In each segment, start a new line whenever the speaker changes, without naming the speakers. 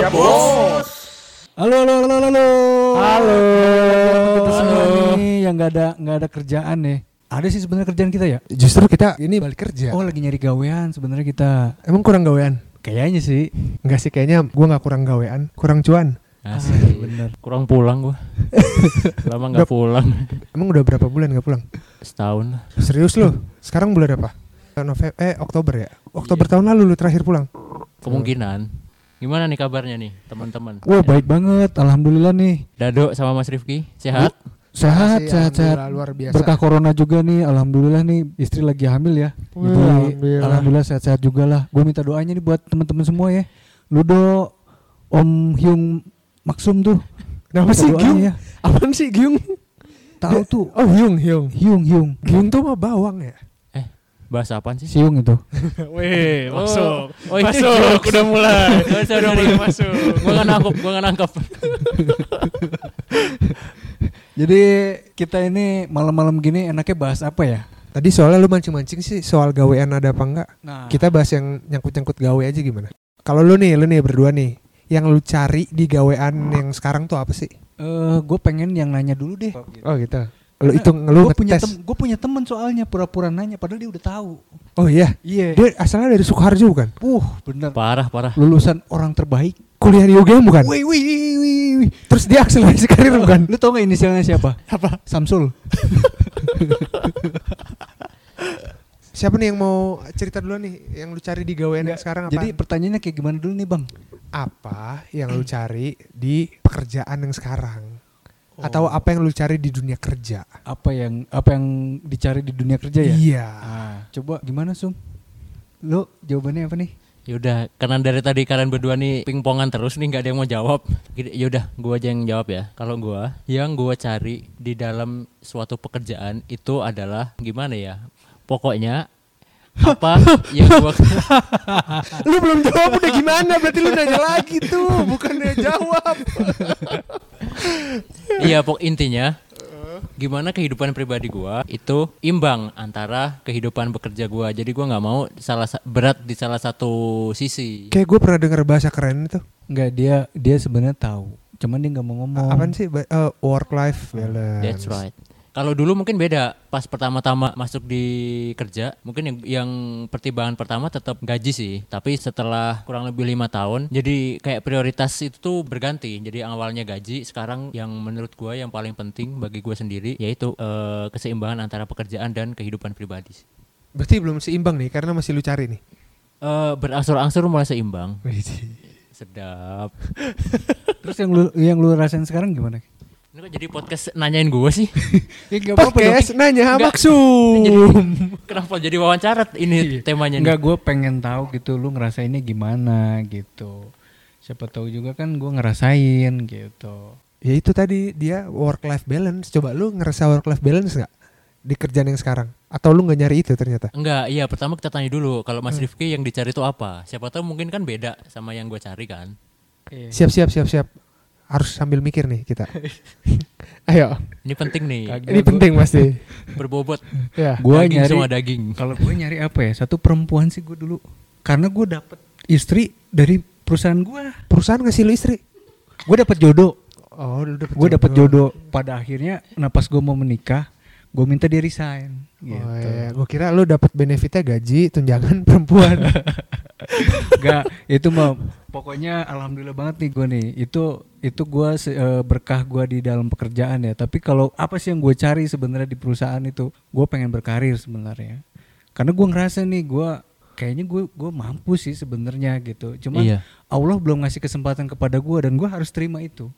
Siap bos.
Halo halo halo halo.
Halo.
Kita semua
Halo.
nih yang nggak ada nggak ada kerjaan nih. Ada sih sebenarnya kerjaan kita ya.
Justru kita ini balik kerja.
Oh lagi nyari gawean sebenarnya kita.
Emang kurang gawean?
Kayaknya sih.
Enggak sih kayaknya gua nggak kurang gawean, kurang cuan.
Asik.
Ah, bener.
Kurang pulang gua. Lama nggak pulang.
Emang udah berapa bulan nggak pulang?
Setahun.
Serius lu? Sekarang bulan apa? November eh Oktober ya? Oktober tahun lalu lu terakhir pulang.
Kemungkinan. Gimana nih kabarnya nih teman-teman?
Wah baik banget. Alhamdulillah nih.
Dado sama Mas Rifki sehat?
Sehat
Makasih,
sehat sehat.
luar biasa.
Berkah corona juga nih. Alhamdulillah nih istri lagi hamil ya.
Wah,
Jadi
alhamdulillah.
alhamdulillah sehat-sehat juga lah. Gue minta doanya nih buat teman-teman semua ya. Ludo, Om Hyung Maksum tuh.
Kenapa sih Gyung?
ya.
Apaan sih Gyung?
Tahu tuh.
Oh Hyung, Hyung.
Hyung Hyung.
Gyung tuh mah bawang ya?
Bahasa apaan sih?
Siung itu.
Weh,
Oh,
masuk.
oh, itu
masuk,
jokes.
udah mulai.
Oh, sorry,
udah mulai masuk.
Gua nggak nangkep, gua nggak nangkep.
Jadi kita ini malam-malam gini enaknya bahas apa ya?
Tadi soalnya lu mancing-mancing sih soal gawean ada apa enggak?
Nah,
Kita bahas yang nyangkut-nyangkut gawe aja gimana? Kalau lu nih, lu nih berdua nih, yang lu cari di gawean yang sekarang tuh apa sih?
eh gue pengen yang nanya dulu deh.
Oh gitu. Lu itu lu
gue punya
ngetes.
tem gue punya temen soalnya pura-pura nanya padahal dia udah tahu.
Oh iya.
Iya.
Dia asalnya dari Sukoharjo bukan?
Uh, bener.
Parah, parah.
Lulusan orang terbaik.
Kuliah di UGM bukan?
Wih, wih, wih, wih, wih.
Terus dia akselerasi karir bukan?
Lu tau gak inisialnya siapa? Apa? Samsul.
Siapa nih yang mau cerita dulu nih yang lu cari di gawean yang sekarang apa?
Jadi pertanyaannya kayak gimana dulu nih bang?
apa yang lu cari di pekerjaan yang sekarang? Atau
Oh.
apa yang lu cari di dunia kerja?
Apa yang apa yang dicari di dunia kerja ya?
Iya.
Ah, coba gimana Sum? Lu jawabannya apa nih?
Yaudah, karena dari tadi kalian berdua nih pingpongan terus nih nggak ada yang mau jawab. Yaudah, gua aja yang jawab ya. Kalau gua, yang gua cari di dalam suatu pekerjaan itu adalah gimana ya? Pokoknya apa yang gua
lu belum jawab udah gimana? Berarti lu nanya lagi tuh, bukan dia jawab.
Iya, pok intinya gimana kehidupan pribadi gua itu imbang antara kehidupan bekerja gua. Jadi gua nggak mau salah sa- berat di salah satu sisi.
Kayak gue pernah dengar bahasa keren itu.
Enggak dia dia sebenarnya tahu. Cuman dia nggak mau ngomong.
Apaan sih? Eh, work life balance.
That's right. Kalau dulu mungkin beda. Pas pertama-tama masuk di kerja, mungkin yang, yang pertimbangan pertama tetap gaji sih. Tapi setelah kurang lebih lima tahun, jadi kayak prioritas itu tuh berganti. Jadi awalnya gaji, sekarang yang menurut gua yang paling penting bagi gua sendiri yaitu eh, keseimbangan antara pekerjaan dan kehidupan pribadi. sih.
Berarti belum seimbang nih karena masih lu cari nih.
Eh, berangsur-angsur mulai seimbang. Sedap.
Terus yang lu yang lu rasain sekarang gimana?
Ini kok jadi podcast nanyain gua sih?
Ya enggak apa-apa dong.
Podcast nanya
Enggak.
maksud.
jadi, kenapa jadi wawancara ini temanya nih?
Enggak, gue pengen tahu gitu, lu ngerasainnya gimana gitu. Siapa tahu juga kan gue ngerasain gitu.
Ya itu tadi dia work life balance. Coba lu ngerasa work life balance nggak di kerjaan yang sekarang? Atau lu nggak nyari itu ternyata?
Enggak, iya pertama kita tanya dulu kalau Mas Rifki yang dicari itu apa? Siapa tahu mungkin kan beda sama yang gue cari kan.
Siap siap siap siap. Harus sambil mikir nih kita. Ayo,
Ini penting nih,
Kagak.
ini
gua-
penting pasti.
berbobot.
Ya.
Gua
Daging
nyari
semua daging.
kalau gue nyari apa ya? Satu perempuan sih gue dulu. Karena gue dapet istri dari perusahaan gue.
Perusahaan ngasih lu istri?
Gue dapet jodoh.
Oh, lu dapet
Gue dapet jodoh. Pada akhirnya, nah pas gue mau menikah, gue minta dia resign. Gitu.
Oh, iya. Gue kira lu dapat benefitnya gaji, tunjangan perempuan.
Enggak, itu mah pokoknya alhamdulillah banget nih gue nih. Itu itu gue berkah gue di dalam pekerjaan ya. Tapi kalau apa sih yang gue cari sebenarnya di perusahaan itu, gue pengen berkarir sebenarnya. Karena gue ngerasa nih gue kayaknya gue gue mampu sih sebenarnya gitu. Cuman
Iya.
Allah belum ngasih kesempatan kepada gue dan gue harus terima itu.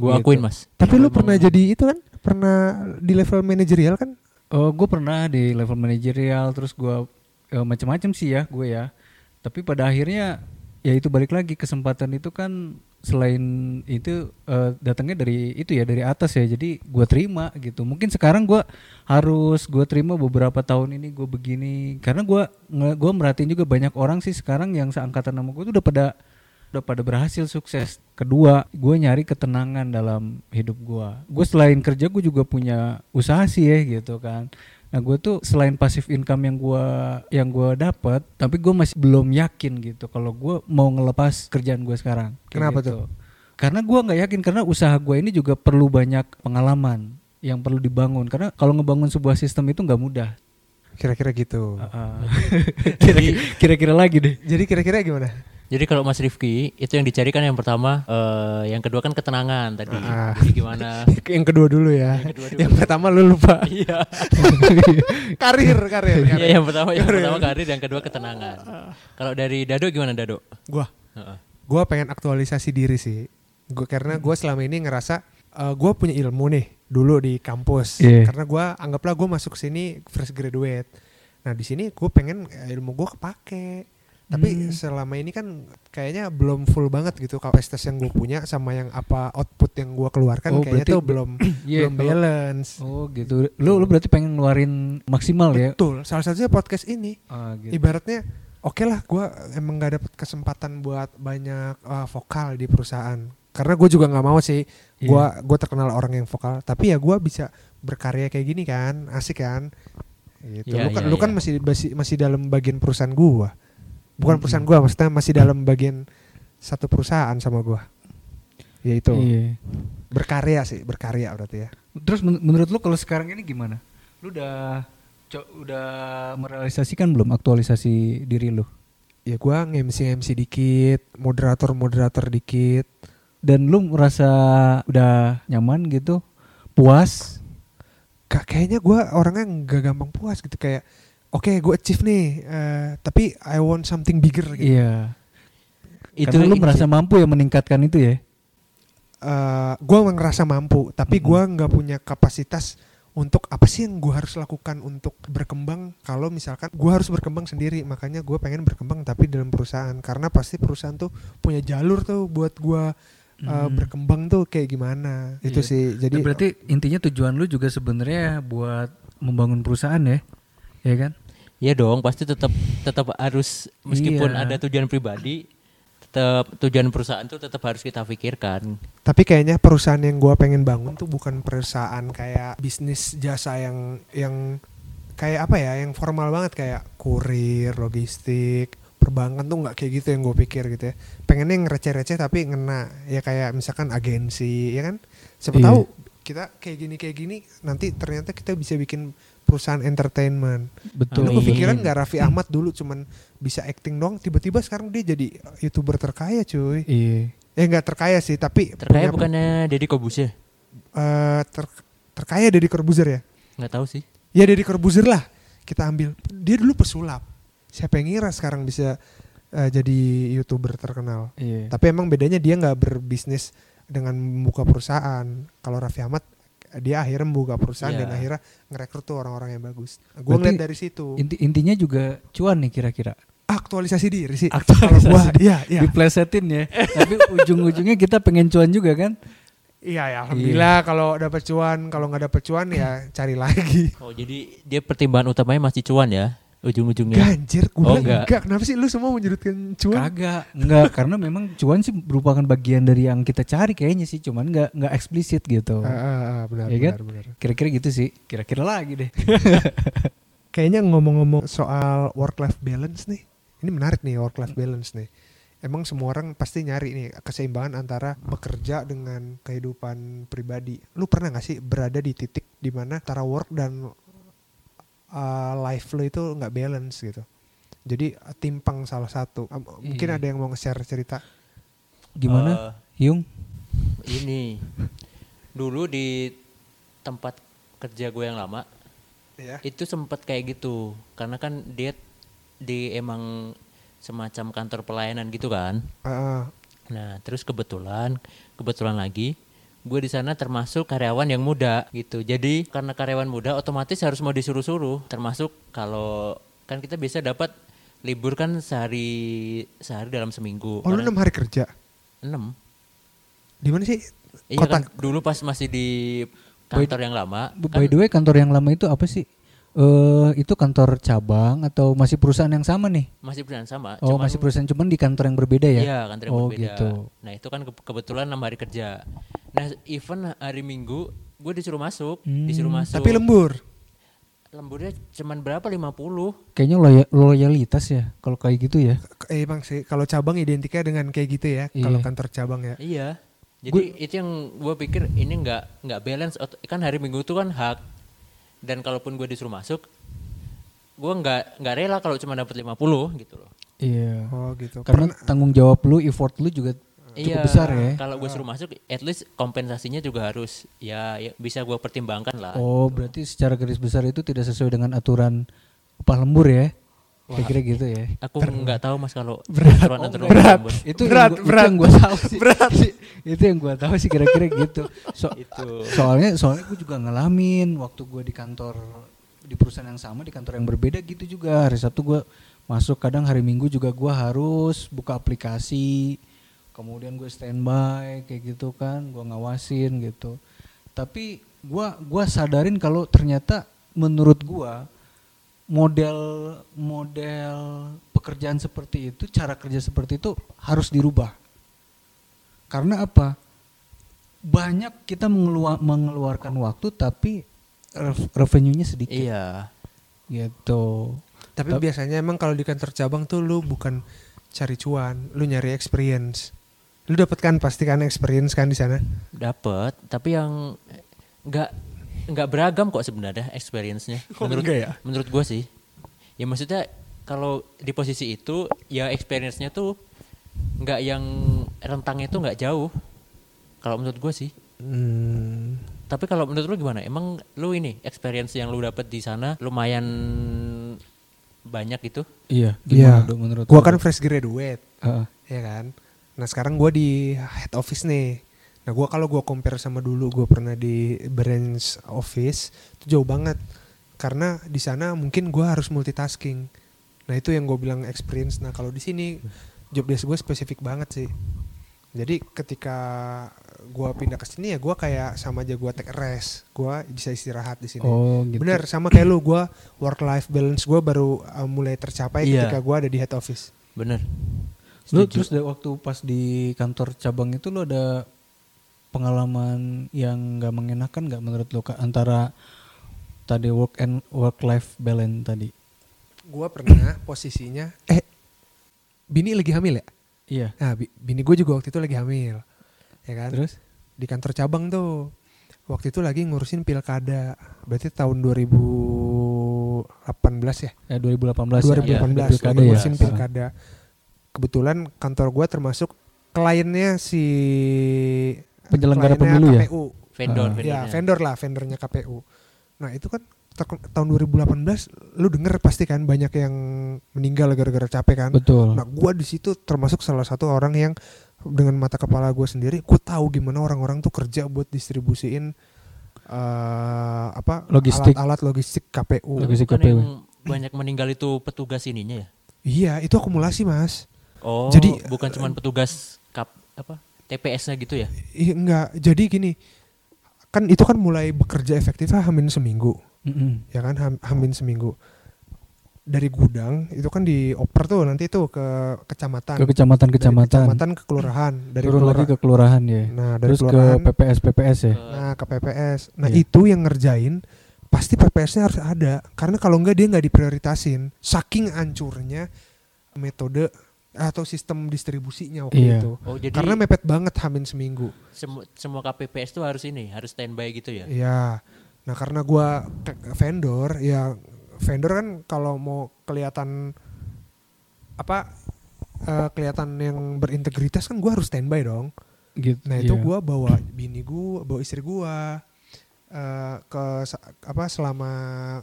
Gue
Gitu.
akuin mas.
Tapi lu pernah jadi itu kan? Pernah di level manajerial kan?
Oh, gue pernah di level manajerial, terus gue eh, macam-macam sih ya gue ya. Tapi pada akhirnya ya itu balik lagi kesempatan itu kan selain itu eh, datangnya dari itu ya dari atas ya. Jadi gue terima gitu. Mungkin sekarang gue harus gue terima beberapa tahun ini gue begini karena gue gue merhatiin juga banyak orang sih sekarang yang seangkatan sama gue tuh udah pada udah pada berhasil sukses. Kedua, gue nyari ketenangan dalam hidup gue. Gue selain kerja gue juga punya usaha sih ya gitu kan. Nah gue tuh selain pasif income yang gua yang gua dapat, tapi gue masih belum yakin gitu kalau gue mau ngelepas kerjaan gue sekarang.
Kenapa
gitu.
tuh?
Karena gua nggak yakin karena usaha gue ini juga perlu banyak pengalaman yang perlu dibangun. Karena kalau ngebangun sebuah sistem itu nggak mudah.
Kira-kira gitu.
Kira- Kira-kira lagi deh.
Jadi kira-kira gimana?
Jadi kalau Mas Rifki itu yang dicari kan yang pertama, eh, yang kedua kan ketenangan tadi.
Ah.
Jadi gimana?
yang kedua dulu ya.
Yang kedua dulu.
Yang pertama lu lupa.
Iya.
karir, karir,
Iya yang pertama yang pertama karir, yang kedua ketenangan. Kalau dari Dado gimana Dado?
Gua,
Heeh.
gua pengen aktualisasi diri sih. Gua karena gua selama ini ngerasa eh, gua punya ilmu nih dulu di kampus.
Iya.
Karena gua anggaplah gua masuk sini fresh graduate. Nah di sini gue pengen eh, ilmu gua kepake. Tapi
Hmm.
selama ini kan kayaknya belum full banget gitu kapasitas yang gue punya sama yang apa output yang gua keluarkan
Oh,
kayaknya tuh
be-
belum
Iya,
belum balance.
Oh gitu. Lu lu berarti pengen ngeluarin maksimal ya?
Betul. Salah satunya podcast ini.
Ah, gitu.
ibaratnya oke lah gue emang gak dapet kesempatan buat banyak uh, vokal di perusahaan karena gue juga nggak mau sih
Iya.
gue gue terkenal orang yang vokal tapi ya gue bisa berkarya kayak gini kan asik kan gitu
Iya,
lu kan
iya,
lu kan
iya.
masih masih masih dalam bagian perusahaan gue bukan
Mm-mm.
perusahaan gue maksudnya masih dalam bagian satu perusahaan sama gue ya itu
Iya.
berkarya sih berkarya berarti ya
Terus men- menurut lu kalau sekarang ini gimana? Lu udah udah merealisasikan belum aktualisasi diri lu?
ya gue nge-MC MC dikit moderator moderator dikit
Dan lu merasa udah nyaman gitu? Puas?
Ka- kayaknya gue orangnya nggak gampang puas gitu kayak oke gue achieve nih eh, tapi I want something bigger gitu
Iya.
Itu
Karena lu merasa mampu ya meningkatkan itu ya?
Eh, gue ngerasa mampu tapi
Mm-mm.
gua nggak punya kapasitas untuk apa sih yang gue harus lakukan untuk berkembang kalau misalkan gue harus berkembang sendiri makanya gue pengen berkembang tapi dalam perusahaan karena pasti perusahaan tuh punya jalur tuh buat gue
Hmm.
berkembang tuh kayak gimana itu
Iya.
sih jadi
Jadi berarti intinya tujuan lu juga sebenarnya buat membangun perusahaan ya? Ya kan?
Iya dong, pasti tetap tetap harus meskipun
Iya.
ada tujuan pribadi, tetap tujuan perusahaan tuh tetap harus kita pikirkan.
Tapi kayaknya perusahaan yang gua pengen bangun tuh bukan perusahaan kayak bisnis jasa yang yang kayak apa ya, yang formal banget kayak kurir, logistik, perbankan tuh nggak kayak gitu yang gue pikir gitu ya. Pengennya yang receh-receh tapi ngena ya kayak misalkan agensi ya kan. Siapa
Iya.
tahu kita kayak gini kayak gini nanti ternyata kita bisa bikin perusahaan entertainment.
Betul.
Lu kepikiran
Amin.
nggak Raffi Ahmad dulu cuman bisa acting doang, tiba-tiba sekarang dia jadi youtuber terkaya cuy.
Iya.
Ya nggak terkaya sih, tapi
Terkaya
punya-
bukannya Deddy Kobus ya?
eh, ter- terkaya dari Corbuzier ya?
Nggak tahu sih.
Ya dari Corbuzier lah kita ambil. Dia dulu pesulap. Siapa yang ngira sekarang bisa eh, jadi youtuber terkenal?
Iya.
Tapi emang bedanya dia nggak berbisnis dengan membuka perusahaan. Kalau Raffi Ahmad dia akhirnya membuka perusahaan
Iya.
dan akhirnya ngerekrut tuh orang-orang yang bagus. Gue ngeliat dari situ.
Inti intinya juga cuan nih kira-kira.
Aktualisasi diri sih.
Aktualisasi
Kalau gua,
diri.
iya, iya.
Diplesetin ya. Tapi ujung-ujungnya kita pengen cuan juga kan?
Iya, ya, alhamdulillah kalau dapat cuan, kalau nggak dapat cuan ya cari lagi.
Oh jadi dia pertimbangan utamanya masih cuan ya ujung-ujungnya.
Ganjir, gue
Oh, enggak.
enggak. Kenapa sih lu semua menyudutkan cuan?
Kagak. Enggak, karena memang cuan sih merupakan bagian dari yang kita cari kayaknya sih, cuman enggak enggak eksplisit gitu.
Ah, ah, ah, benar,
Iya kan?
benar, benar.
Kira-kira gitu sih. Kira-kira lagi deh.
Kayaknya ngomong-ngomong soal work life balance nih. Ini menarik nih work life balance nih. Emang semua orang pasti nyari nih keseimbangan antara bekerja dengan kehidupan pribadi. Lu pernah gak sih berada di titik di mana antara work dan uh, life lo itu nggak balance gitu? Jadi uh, timpang salah satu. Um, Mungkin
Iya.
ada yang mau nge-share cerita.
Gimana? Hyung?
Eh, ini dulu di tempat kerja gue yang lama
Ya.
itu sempat kayak gitu karena kan dia di emang semacam kantor pelayanan gitu kan.
Ah.
Nah, terus kebetulan, kebetulan lagi gue di sana termasuk karyawan yang muda gitu. Jadi karena karyawan muda otomatis harus mau disuruh-suruh. Termasuk kalau kan kita biasa dapat libur kan sehari sehari dalam seminggu.
oh lu enam hari kerja?
enam.
Di mana sih?
Iya
Kota.
kan dulu pas masih di kantor yang lama. Kan
By the way, kantor yang lama itu apa sih? Eh itu kantor cabang atau masih perusahaan yang sama nih?
masih perusahaan sama.
Oh,
cuman-
masih perusahaan cuman di kantor yang berbeda ya?
Iya, kantor yang
oh,
berbeda.
gitu.
Nah, itu kan ke- kebetulan enam hari kerja. Nah, even hari Minggu gue disuruh masuk,
Hmm,
disuruh masuk.
Tapi lembur.
lemburnya cuman berapa 50
Kayaknya loya- loyalitas ya kalau kayak gitu ya.
Eh, emang sih kalau cabang identiknya dengan kayak gitu ya
Iya.
kalau kantor cabang ya
Iya. Jadi itu yang gue pikir ini nggak nggak balance. Kan hari Minggu itu kan hak. Dan kalaupun gue disuruh masuk, gue nggak nggak rela kalau cuma dapat 50 gitu loh.
Iya.
oh gitu
Karena
Pernah-
tanggung jawab lu, effort lu juga cukup
Iya.
besar ya.
Kalau gue suruh masuk, at least kompensasinya juga harus ya, ya bisa gue pertimbangkan lah.
Oh, berarti secara garis besar itu tidak sesuai dengan aturan upah lembur ya? Kira-kira gitu ya.
Aku nggak tahu mas kalau
Berat.
aturan
Oh, berat.
lembur.
Itu
Berat,
yang gua,
berat.
Itu yang gua tahu sih.
Berat.
itu yang gua tahu sih kira-kira gitu. So,
Itu.
soalnya soalnya gue juga ngalamin waktu gue di kantor di perusahaan yang sama di kantor yang berbeda gitu juga hari Sabtu gue masuk kadang hari Minggu juga gue harus buka aplikasi kemudian gue standby kayak gitu kan gue ngawasin gitu. Tapi gue gua sadarin kalau ternyata menurut gue model model pekerjaan seperti itu cara kerja seperti itu harus dirubah. Karena apa? Banyak kita mengelua- mengeluarkan waktu tapi rev- revenue-nya sedikit.
Iya.
gitu.
Tapi
Tap-
biasanya emang kalau di kantor cabang tuh lu bukan cari cuan lu nyari experience lu dapet kan pasti kan experience kan di sana
Dapat, tapi yang nggak nggak beragam kok sebenarnya experience-nya. Menurut
ya?
menurut gue sih. Ya maksudnya kalau di posisi itu ya experience-nya tuh nggak yang rentangnya tuh nggak jauh. Kalau menurut gue sih.
Hmm.
Tapi kalau menurut lu gimana? Emang lu ini experience yang lu dapet di sana lumayan banyak gitu?
iya
Iya.
gimana Dok, menurut
Gua kan fresh graduate,
Heeh.
ya kan. Nah sekarang gua di head office nih. Nah gua kalau gua compare sama dulu gua pernah di branch office itu jauh banget. Karena di sana mungkin gua harus multitasking. Nah itu yang gue bilang experience. Nah kalau di sini job desk gue spesifik banget sih. Jadi ketika gua pindah ke sini ya gua kayak sama aja gua take rest. Gua bisa istirahat di sini.
oh gitu
Bener sama kayak lu gua work life balance gua baru uh, mulai tercapai
Iya.
ketika gua ada di head office.
Bener.
Lu
Setuju.
terus dari waktu pas di kantor cabang itu lu ada pengalaman yang nggak mengenakan nggak menurut lu Kak, antara tadi work and work life balance tadi
Gua pernah posisinya eh bini lagi hamil ya?
iya
Nah, bi- bini gue juga waktu itu lagi hamil. Ya kan?
terus
Di kantor cabang tuh. Waktu itu lagi ngurusin pilkada. Berarti tahun 2018 ya?
eh 2018
2018
ya,
lagi
pilkada ya.
ngurusin pilkada. Kebetulan kantor gua termasuk kliennya si
Penyelenggara
kliennya
pemilu ya?
KPU.
Vendor,
Ah.
vendornya.
Ya, vendor lah, vendornya KPU. Nah, itu kan tahun 2018 lu denger pasti kan banyak yang meninggal gara-gara capek kan.
betul
Nah, gua di situ termasuk salah satu orang yang dengan mata kepala gue sendiri, gue tahu gimana orang-orang tuh kerja buat distribusiin eh apa
Logistik.
alat-alat logistik KPU.
Logistik.
Bukan
KPU.
yang banyak meninggal itu petugas ininya ya?
Iya, itu akumulasi mas.
Oh,
Jadi,
bukan cuman petugas kap apa TPS-nya gitu ya?
Iya enggak. Jadi gini, kan itu kan mulai bekerja efektifnya hamin seminggu,
Mm-mm.
ya kan ham- hamin seminggu. Dari gudang itu kan dioper tuh nanti tuh ke kecamatan.
ke kecamatan
Dari
kecamatan
kecamatan ke kelurahan. Dari
turun lagi
kelurahan-
ke kelurahan ya
Nah, dari
terus ke
kelurahan
PPS PPS ya
Ke-
Nah ke PPS. Nah
Iya.
itu yang ngerjain pasti PPS-nya harus ada karena kalau enggak dia nggak diprioritasin. Saking ancurnya metode atau sistem distribusinya waktu
Iya.
itu.
oh, jadi
Karena mepet banget hamin seminggu.
semua semua KPPS tuh harus ini, harus standby gitu ya?
Iya. Nah karena gua vendor ya vendor kan kalau mau kelihatan apa eh, kelihatan yang berintegritas kan gua harus standby dong.
gitu
Nah itu
iya.
gua bawa bini gua, bawa istri gua eh, ke apa selama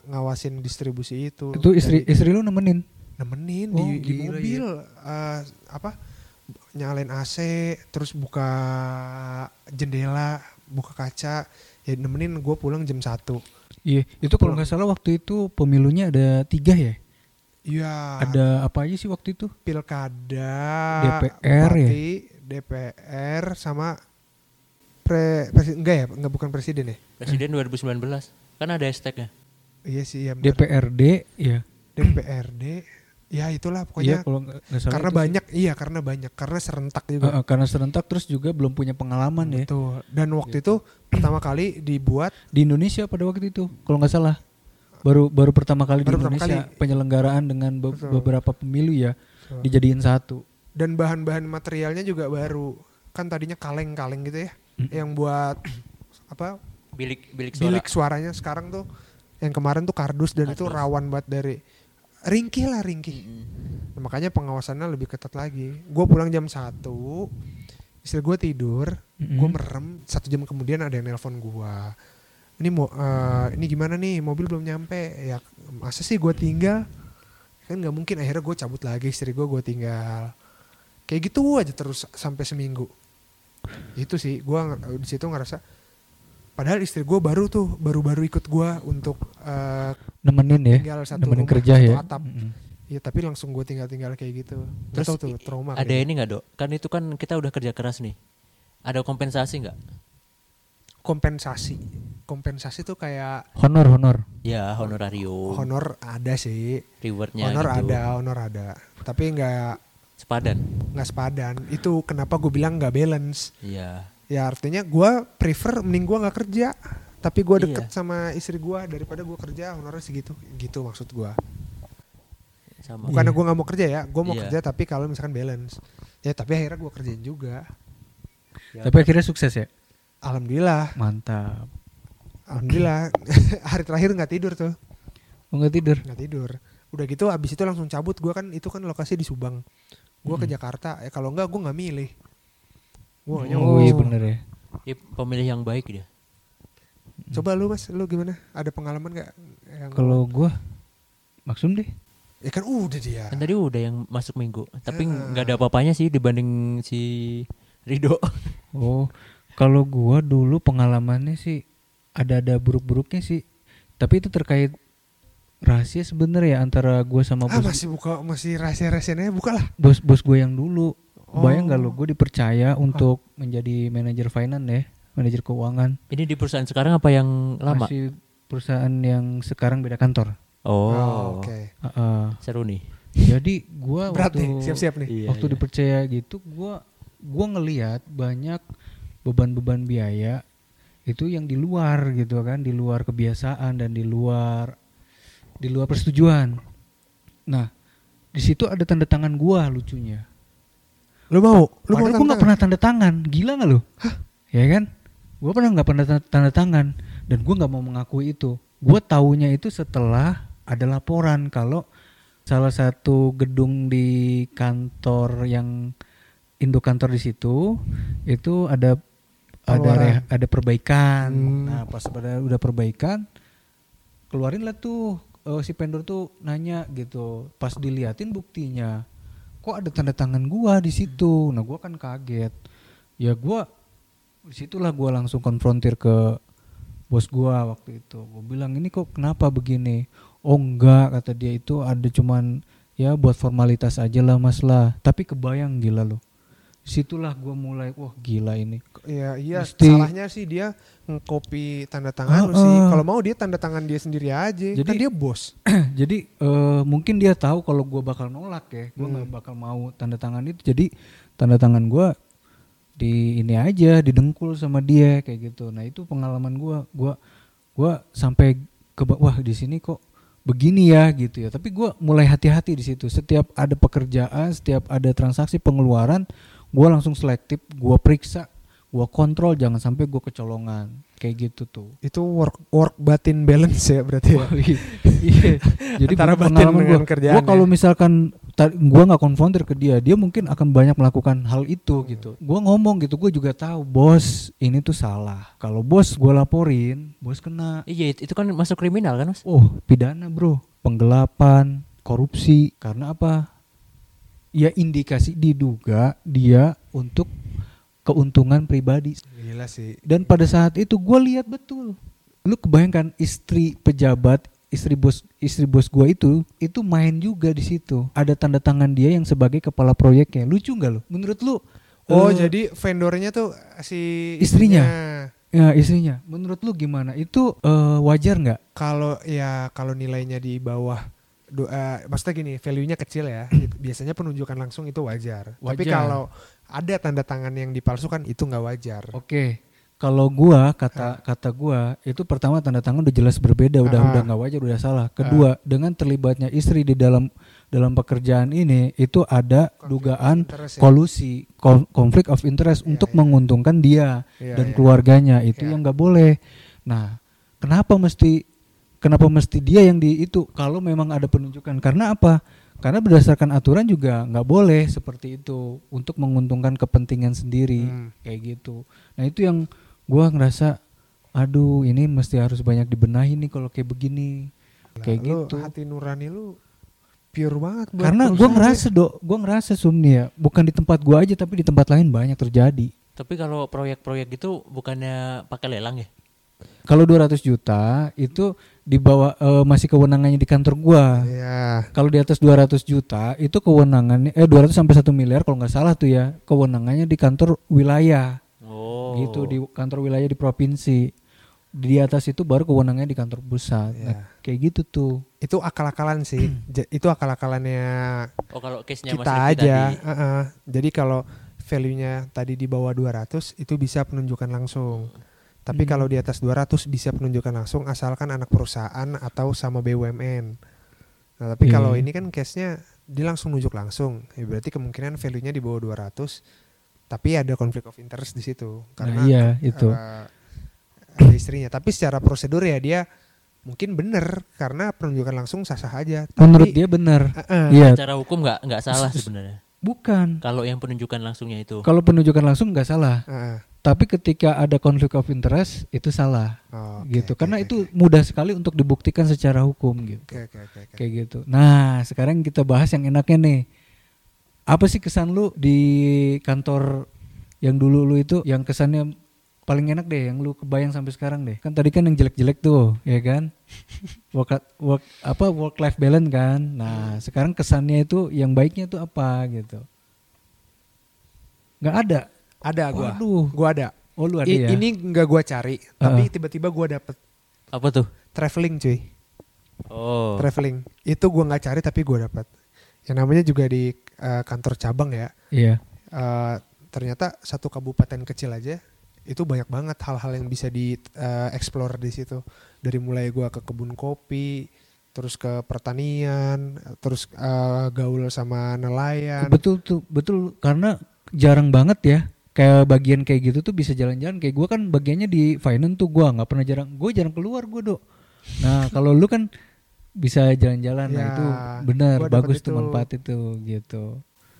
ngawasin distribusi itu.
itu istri istri lu nemenin
nemenin
Oh,
di, di
gila,
mobil eh, apa nyalain AC, terus buka jendela, buka kaca, ya nemenin gua pulang jam 1
iya itu kalau nggak salah waktu itu pemilunya ada tiga ya
Iya.
ada apa aja sih waktu itu
pilkada,
DPR ya?
bupati, DPR sama pre, presi- enggak ya, enggak bukan presiden ya?
Presiden 2019 kan ada hashtagnya.
Iya sih, ya.
DPRD ya
DPRD ya itulah
iya
pokoknya
kalau nggak salah
karena
itu sih.
banyak iya karena banyak karena serentak juga
Heeh, karena serentak terus juga belum punya pengalaman ya
Betul. dan waktu itu pertama kali dibuat
di Indonesia pada waktu itu kalau nggak salah baru baru pertama kali
Baru
di
pertama
Indonesia
kali.
penyelenggaraan dengan be-
Betul.
beberapa pemilu ya
Betul.
dijadiin satu.
dan bahan-bahan materialnya juga baru kan tadinya kaleng-kaleng gitu ya
Mm.
yang buat apa
Bilik bilik suara.
bilik suaranya sekarang tuh yang kemarin tuh kardus dan itu
Kardus.
rawan banget dari ringkih lah ringkih.
Mm-mm.
Nah, makanya pengawasannya lebih ketat lagi. Gue pulang jam satu istri gue tidur
Mm-mm.
gue merem satu jam kemudian ada yang nelpon gue ini mau eh, ini gimana nih? Mobil belum nyampe. Ya masa sih gue tinggal? Kan nggak mungkin akhirnya gue cabut lagi istri gue gue tinggal. Kayak gitu aja terus sampai seminggu. Itu sih gue di situ ngerasa padahal istri gue baru tuh baru-baru ikut gue untuk eh,
nemenin ya,
tinggal satu
nemenin
rumah,
kerja
satu
ya.
atap
Mm-mm.
Iya tapi langsung gue tinggal-tinggal kayak gitu.
Terus
tuh trauma.
Ada
kayaknya.
ini nggak dok? Kan itu kan kita udah kerja keras nih. Ada kompensasi nggak?
kompensasi. Kompensasi tuh kayak
Honor honor.
Ya honorarium,
honor ada sih.
rewardnya
honor
gitu.
ada, honor ada. Tapi nggak
Sepadan.
nggak sepadan. Itu kenapa gue bilang nggak balance.
Iya.
Ya artinya gue prefer mending gue nggak kerja. Tapi gue deket
Iya.
sama istri gue daripada gue kerja honornya segitu. Gitu maksud gue.
Sama.
Bukannya
Iya.
gue nggak mau kerja ya. Gue mau
Iya.
kerja tapi kalau misalkan balance. Ya tapi akhirnya gue kerjain juga.
Ya,
Tapi akhirnya sukses ya.
Alhamdulillah.
Mantap.
Alhamdulillah. Hari terakhir nggak tidur tuh.
Oh nggak tidur.
nggak tidur udah gitu abis itu langsung cabut gue kan itu kan lokasi di Subang gue ke
Mm.
Jakarta ya kalau enggak gue nggak milih nggak
Oh iya bener ya.
Dia pemilih yang baik dia.
coba lu mas lu gimana ada pengalaman nggak yang
Kalau gua maksum deh.
ya kan udah dia
Kan tadi udah yang masuk minggu, tapi nggak ada apa-apanya sih dibanding si Rido.
Oh, kalau gua dulu pengalamannya sih ada-ada buruk-buruknya sih. Tapi itu terkait rahasia sebenarnya ya antara gua sama
ah
bos
masih buka masih rahasia rahasianya buka lah
bos bos gue yang dulu. Bayang nggak lo
Oh.
gue dipercaya untuk menjadi manajer finance ya, manajer keuangan.
Ini di perusahaan sekarang apa yang lama?
Masih perusahaan yang sekarang beda kantor.
Oh,
oke
Heeh.
seru nih.
Jadi gua
berat
waktu
nih siap-siap nih
Iya,
waktu
iya.
dipercaya gitu gua gua ngelihat banyak beban-beban biaya itu yang di luar gitu kan di luar kebiasaan dan di luar di luar persetujuan nah di situ ada tanda tangan gua lucunya
lu mau? Lu mau
Padahal gua
tanda
nggak pernah tanda tangan. Gila nggak lu? Ya kan? Gua pernah nggak pernah tanda, tangan. Dan gua nggak mau mengakui itu. Gua taunya itu setelah ada laporan kalau salah satu gedung di kantor yang induk kantor di situ itu ada ada re- ada perbaikan.
Hmm.
nah pas pada udah perbaikan keluarin lah tuh eh, si vendor tuh nanya gitu. Pas diliatin buktinya kok ada tanda tangan gua di situ? Nah gua kan kaget. Ya gua di situlah gua langsung konfrontir ke bos gua waktu itu. Gua bilang ini kok kenapa begini? Oh enggak kata dia itu ada cuman ya buat formalitas aja lah mas lah. Tapi kebayang gila loh di situlah gua mulai wah gila ini.
Ya iya
Mesti-
salahnya sih dia ngekopi tanda tangan lu
Ah,
sih kalau mau dia tanda tangan dia sendiri aja. Kan
Jadi-
dia bos.
jadi eh, mungkin dia tahu kalau gua bakal nolak ya. Gua nggak
Hmm.
bakal mau tanda tangan itu. Jadi tanda tangan gua di ini aja didengkul sama dia kayak gitu. Nah itu pengalaman gua. Gua gua sampai ke wah di sini kok begini ya gitu ya. Tapi gua mulai hati-hati di situ. Setiap ada pekerjaan setiap ada transaksi pengeluaran gua langsung selektif gua periksa gua kontrol jangan sampai gua kecolongan kayak gitu tuh
itu work work batin balance ya berarti ya
iya. Iya. Jadi
Antara batin
pengalaman
dengan
gua.
kerjaan
Gua
ya.
kalau misalkan gua nggak konfrontir ke dia, dia mungkin akan banyak melakukan hal itu gitu. Gua ngomong gitu, gua juga tahu bos ini tuh salah. Kalau bos gua laporin, bos kena.
Iya, itu kan masuk kriminal kan, Mas?
Oh pidana bro, penggelapan, korupsi. Karena apa? Ya indikasi diduga dia untuk keuntungan pribadi.
Gila sih.
Dan pada saat itu gue lihat betul. Lu kebayangkan istri pejabat istri bos istri bos gue itu itu main juga di situ. Ada tanda tangan dia yang sebagai kepala proyeknya. Lucu nggak lu? Menurut lu
Oh
eh,
jadi vendornya tuh si
Istrinya. ya istrinya. Menurut lu gimana? Itu eh, wajar nggak?
Kalau ya kalau nilainya di bawah do, eh, maksudnya gini value-nya kecil ya. itu biasanya penunjukan langsung itu wajar. Tapi
Wajar.
kalau ada tanda tangan yang dipalsukan itu nggak wajar.
oke kalau gua kata kata gua itu pertama tanda tangan udah jelas berbeda, udah
Ah.
udah nggak wajar, udah salah. Kedua, dengan terlibatnya istri di dalam dalam pekerjaan ini itu ada dugaan
interest ya.
kolusi, kon- konflik of interest untuk menguntungkan dia
Iya,
dan
iya.
keluarganya. Itu
Iya.
yang nggak boleh. Nah, kenapa mesti kenapa mesti dia yang di itu kalau memang ada penunjukan? Karena apa? Karena berdasarkan aturan juga nggak boleh seperti itu untuk menguntungkan kepentingan sendiri
Hmm.
kayak gitu. Nah itu yang gua ngerasa, aduh ini mesti harus banyak dibenahi nih kalau kayak begini, kayak
Lu
gitu.
hati nurani lu pure banget buat
Karena gua
perusahaan
ngerasa dok, gua ngerasa sumni ya, bukan di tempat gua aja tapi di tempat lain banyak terjadi.
Tapi kalau proyek-proyek gitu bukannya pakai lelang ya?
Kalau 200 juta itu dibawa eh, masih kewenangannya di kantor gua.
Iya.
Kalau di atas 200 juta itu kewenangannya eh 200 sampai 1 miliar kalau nggak salah tuh ya, kewenangannya di kantor wilayah.
Oh.
Gitu di kantor wilayah di provinsi. Di atas itu baru kewenangannya di kantor pusat. Nah,
Iya.
kayak gitu tuh.
Itu akal-akalan sih. Ja- itu akal-akalannya
Oh kalau case-nya
kita aja.
tadi.
Heeh. Jadi kalau value-nya tadi di bawah 200 itu bisa penunjukan langsung. Tapi
Hmm.
kalau di atas 200 bisa penunjukan langsung asalkan anak perusahaan atau sama BUMN. Nah, tapi
Iya.
kalau ini kan case-nya dia langsung nunjuk langsung. Ya berarti kemungkinan value-nya di bawah 200 tapi ada konflik of interest di situ karena
nah, iya itu.
eh, ada istrinya. Tapi secara prosedur ya dia mungkin benar karena penunjukan langsung sah-sah aja. Tapi,
Menurut dia benar.
Heeh.
Iya,
Secara hukum nggak nggak salah sebenarnya.
bukan.
Kalau yang penunjukan langsungnya itu.
Kalau penunjukan langsung nggak salah.
Heeh.
Tapi ketika ada konflik of interest itu salah.
Oh, oke,
gitu.
oke,
Karena
oke,
itu mudah sekali untuk dibuktikan secara hukum gitu.
Oke oke oke. oke.
Kayak gitu. Nah, sekarang kita bahas yang enaknya nih. Apa sih kesan lu di kantor yang dulu lu itu yang kesannya paling enak deh yang lu kebayang sampai sekarang deh. Kan tadi kan yang jelek-jelek tuh, ya kan? Work, work apa work life balance kan. Nah, sekarang kesannya itu yang baiknya itu apa gitu. nggak ada.
Ada gua.
Waduh.
Gua ada.
Oh, lu ada
I-
ya?
Ini nggak gua cari, tapi
Heeh.
tiba-tiba gua dapet
Apa tuh?
traveling cuy.
Oh.
Traveling. Itu gua nggak cari tapi gua dapat. Yang namanya juga di eh, kantor cabang ya.
Iya.
Eh, ternyata satu kabupaten kecil aja itu banyak banget hal-hal yang bisa di eh, explore di situ. Dari mulai gua ke kebun kopi, terus ke pertanian, terus eh, gaul sama nelayan.
Betul tuh, betul karena jarang banget ya kayak bagian kayak gitu tuh bisa jalan-jalan kayak gua kan bagiannya di finance tuh gua nggak pernah jarang gue jarang keluar gua dok nah kalau lu kan bisa jalan-jalan nah
Ya,
itu benar bagus tuh
itu.
manfaat itu gitu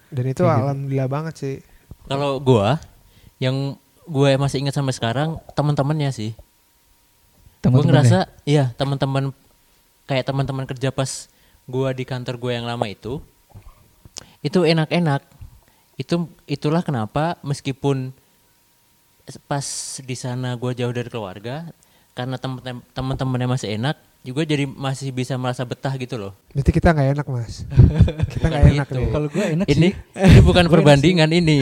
Dan itu
Kayak gitu.
alhamdulillah banget sih.
Kalau gua yang gue masih ingat sampai sekarang teman-temannya sih. Gue ngerasa iya teman-teman kayak teman-teman kerja pas gua di kantor gue yang lama itu itu enak-enak. Itu itulah kenapa meskipun pas di sana gua jauh dari keluarga karena teman-temannya masih enak juga jadi masih bisa merasa betah gitu loh.
Berarti kita nggak enak mas. kita nggak enak
itu.
nih.
kalau gue enak
Ini
sih
ini bukan perbandingan ini.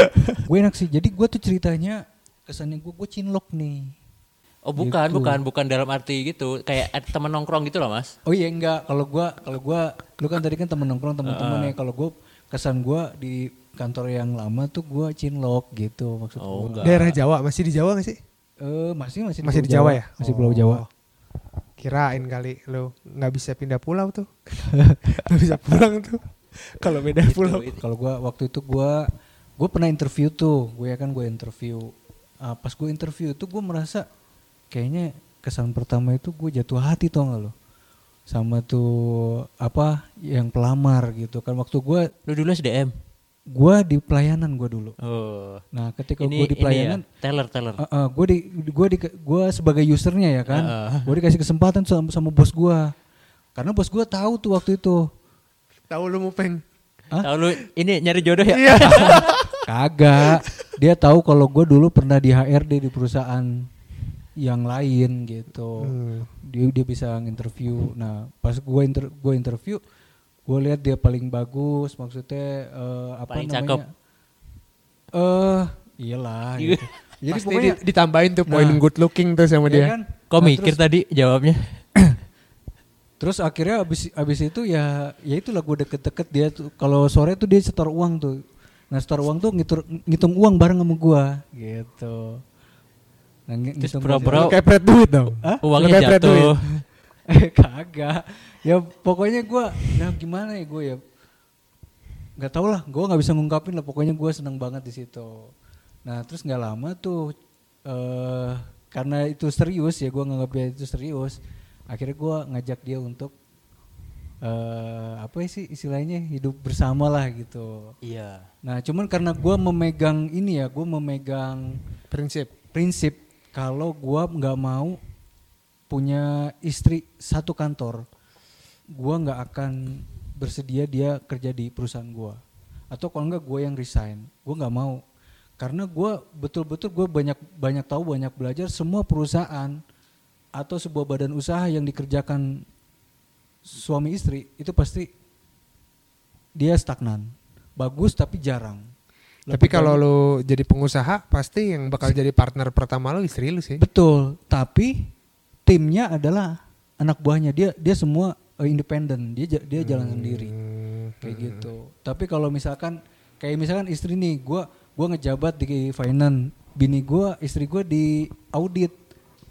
gue enak sih jadi gue tuh ceritanya kesannya gue gue cinlok nih
Oh bukan,
Gitu.
bukan, bukan dalam arti gitu. Kayak teman nongkrong gitu loh mas.
Oh iya enggak, kalau gua kalau gua lu kan tadi kan temen nongkrong teman-teman ya. Kalau gua kesan gua di kantor yang lama tuh gua cinlok gitu maksud
Oh,
gua.
Daerah Jawa masih di Jawa nggak sih?
Eh masih masih
Masih
Pulau
di Jawa ya?
Masih Pulau Jawa.
Oh. Kirain kali lo nggak bisa pindah pulau tuh. Nggak bisa pulang tuh. Kalau beda
Itu,
pulau.
itu.
Kalau gua waktu itu gua gua pernah interview tuh, gue ya kan gue interview. Ah, pas gue interview tuh gue merasa kayaknya kesan pertama itu gue jatuh hati tau gak lo sama tuh apa yang pelamar gitu kan waktu gue
Lu dulu SDM.
Gue di pelayanan gue dulu
Oh.
nah ketika gue di
ini
pelayanan
ya, teller, teller.
gue di gue di gue sebagai usernya ya kan
Heeh.
gue dikasih kesempatan sama, sama bos gue karena bos gue tahu tuh waktu itu
Tahu lu mau peng?
Hah?
Tahu lu ini nyari jodoh ya?
Iya.
kagak dia tahu kalau gue dulu pernah di HRD di perusahaan yang lain gitu
Hmm.
dia dia bisa nginterview nah pas gue inter gue interview gue lihat dia paling bagus maksudnya eh, apa
Paling
namanya
cakep.
eh iyalah
Iya.
gitu. jadi
Pasti
pokoknya
di- ditambahin tuh poin
Nah.
good looking tuh sama
ya
dia.
kan?
Kok
Nah,
mikir
terus,
tadi jawabnya?
terus akhirnya abis abis itu ya ya itulah gue deket-deket dia tuh kalau sore tuh dia setor uang tuh nah setor uang tuh ngitung ngitung uang bareng sama gue gitu Nah,
Terus
ngitung
pura-pura-
Lu kayak pret duit dong.
Hah?
Uangnya jatuh.
duit.
Eh, kagak. Ya pokoknya gue nah gimana ya gue ya? Nggak tau lah gue nggak bisa ngungkapin lah. Pokoknya gue seneng banget di situ. Nah terus nggak lama tuh eh karena itu serius ya gue nganggapnya itu serius. Akhirnya gue ngajak dia untuk eh apa sih istilahnya? Hidup bersama lah gitu.
Iya.
nah cuman karena gue memegang ini ya gue memegang
Prinsip.
prinsip. Kalau gua nggak mau punya istri satu kantor gua nggak akan bersedia dia kerja di perusahaan gua. Atau kalau nggak gue yang resign. Gua nggak mau. Karena gua betul-betul gue banyak banyak tahu banyak belajar semua perusahaan atau sebuah badan usaha yang dikerjakan suami istri itu pasti dia stagnan. Bagus tapi jarang.
Tapi kalau lu jadi pengusaha pasti yang bakal jadi partner pertama lu istri lu sih.
Betul, tapi timnya adalah anak buahnya dia dia semua eh, independen, dia dia jalan sendiri
Hmm,
kayak gitu. Tapi kalau misalkan kayak misalkan istri nih, gua gua ngejabat di finance, bini gua, istri gua di audit.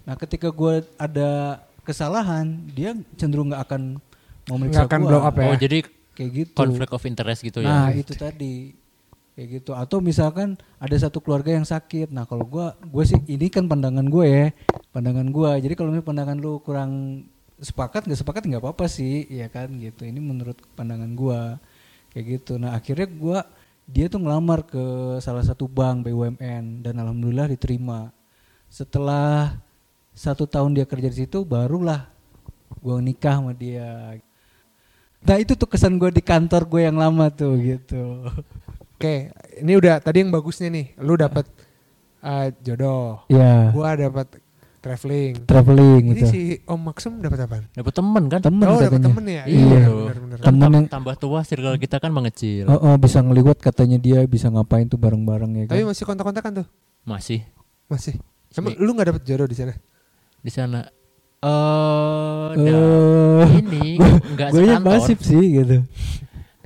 Nah, ketika gua ada kesalahan, dia cenderung nggak akan mau meriksa
Nggak akan
gua.
blow up ya.
Oh, jadi
kayak gitu.
konflik of interest gitu
Nah,
ya.
itu tadi. Kayak gitu. Atau misalkan ada satu keluarga yang sakit. Nah, kalau gua gue sih ini kan pandangan gue ya. Pandangan gua. Jadi kalau misalnya pandangan lu kurang sepakat nggak sepakat nggak apa-apa sih, ya kan gitu. Ini menurut pandangan gua. Kayak gitu. Nah, akhirnya gua dia tuh ngelamar ke salah satu bank BUMN dan alhamdulillah diterima. Setelah satu tahun dia kerja di situ, barulah gua nikah sama dia. Nah itu tuh kesan gue di kantor gue yang lama tuh gitu.
Oke, ini udah tadi yang bagusnya nih. Lu dapat uh, jodoh.
Ya,
Gua dapat traveling.
traveling
Ini
gitu.
si Om Maksum dapat apa?
Dapat temen kan?
Temen
oh, dapat temen ya?
Iya.
benar-benar.
Kan
Temen yang-
tambah tua circle kita kan mengecil.
Oh, oh, bisa ngeliwat katanya dia bisa ngapain tuh bareng-bareng ya kan.
Tapi masih kontak-kontakan tuh?
Masih
Masih. Emang
Sini.
lu nggak dapat jodoh di sana?
di sana. Eh,
Eh,
da- ini enggak
gue
sekantor.
pasif sih gitu.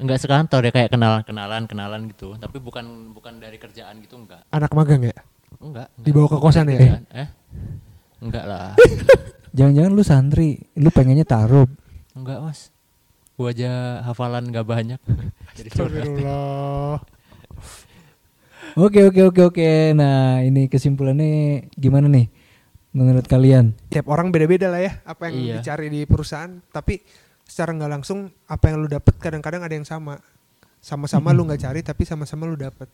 Enggak sekantor ya kayak kenalan-kenalan, kenalan gitu. Tapi bukan bukan dari kerjaan gitu enggak.
Anak magang ya?
Enggak. enggak.
Dibawa ke kosan ya?
Kerjaan, Eh? Enggak lah.
Jangan-jangan lu santri, lu pengennya taruh.
Enggak, Mas. Gua aja hafalan enggak banyak. Jadi
Astagfirullah.
Oke oke oke oke. Nah ini kesimpulannya gimana nih menurut kalian?
Tiap orang beda-beda lah ya apa yang
Iya.
dicari di perusahaan. Tapi secara nggak langsung apa yang lu dapet kadang-kadang ada yang sama. Sama-sama lu nggak cari tapi sama-sama lu dapet.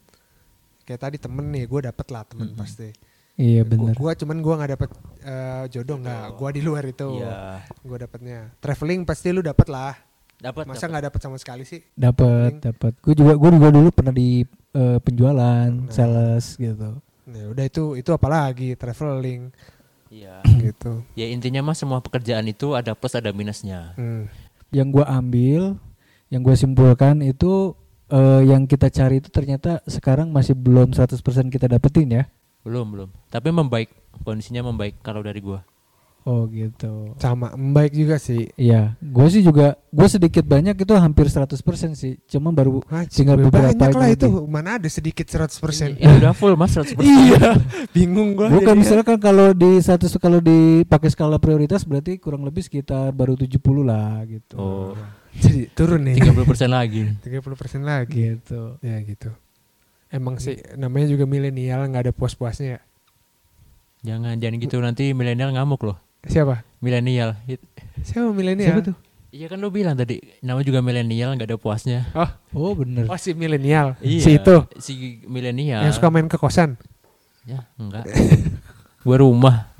Kayak tadi temen nih, gue dapet lah temen
Mm-mm.
pasti.
Iya benar.
gua cuman gua nggak dapet eh, jodoh nggak. Gua di luar itu.
Iya.
Gua dapetnya. Traveling pasti lu dapet lah.
Dapat.
Masa
dapat.
nggak dapet sama sekali sih?
Dapat dapat. Gue juga gue juga dulu pernah di eh, penjualan,
Nah.
sales gitu.
Nah, udah itu itu apalagi traveling
Iya.
gitu.
Ya intinya mah semua pekerjaan itu ada plus ada minusnya.
Hmm.
Yang gua ambil, yang gua simpulkan itu eh, yang kita cari itu ternyata sekarang masih belum 100% kita dapetin ya.
Belum, belum. Tapi membaik, kondisinya membaik kalau dari gua.
Oh gitu.
Sama, baik juga sih.
Iya, gue sih juga gue sedikit banyak itu hampir 100% sih. Cuma baru
Anjing,
Tinggal
gue
beberapa
banyak lah itu. Mana ada sedikit 100%.
Ini, ini udah full Mas 100%.
iya, bingung gua.
bukan misalnya kan kalau di satu kalau dipakai skala prioritas berarti kurang lebih sekitar baru 70 lah gitu.
Oh,
Jadi turun nih.
30% lagi.
30% lagi.
Gitu.
Ya gitu. Emang sih namanya juga milenial nggak ada puas-puasnya ya.
Jangan jangan gitu nanti milenial ngamuk loh.
Siapa?
Milenial.
Siapa milenial?
Siapa tuh?
Iya kan lu bilang tadi, nama juga milenial nggak ada puasnya.
Oh,
Oh bener.
oh si milenial.
Iya.
Si itu
Si milenial.
yang suka main ke kosan.
Ya, enggak. Gua rumah.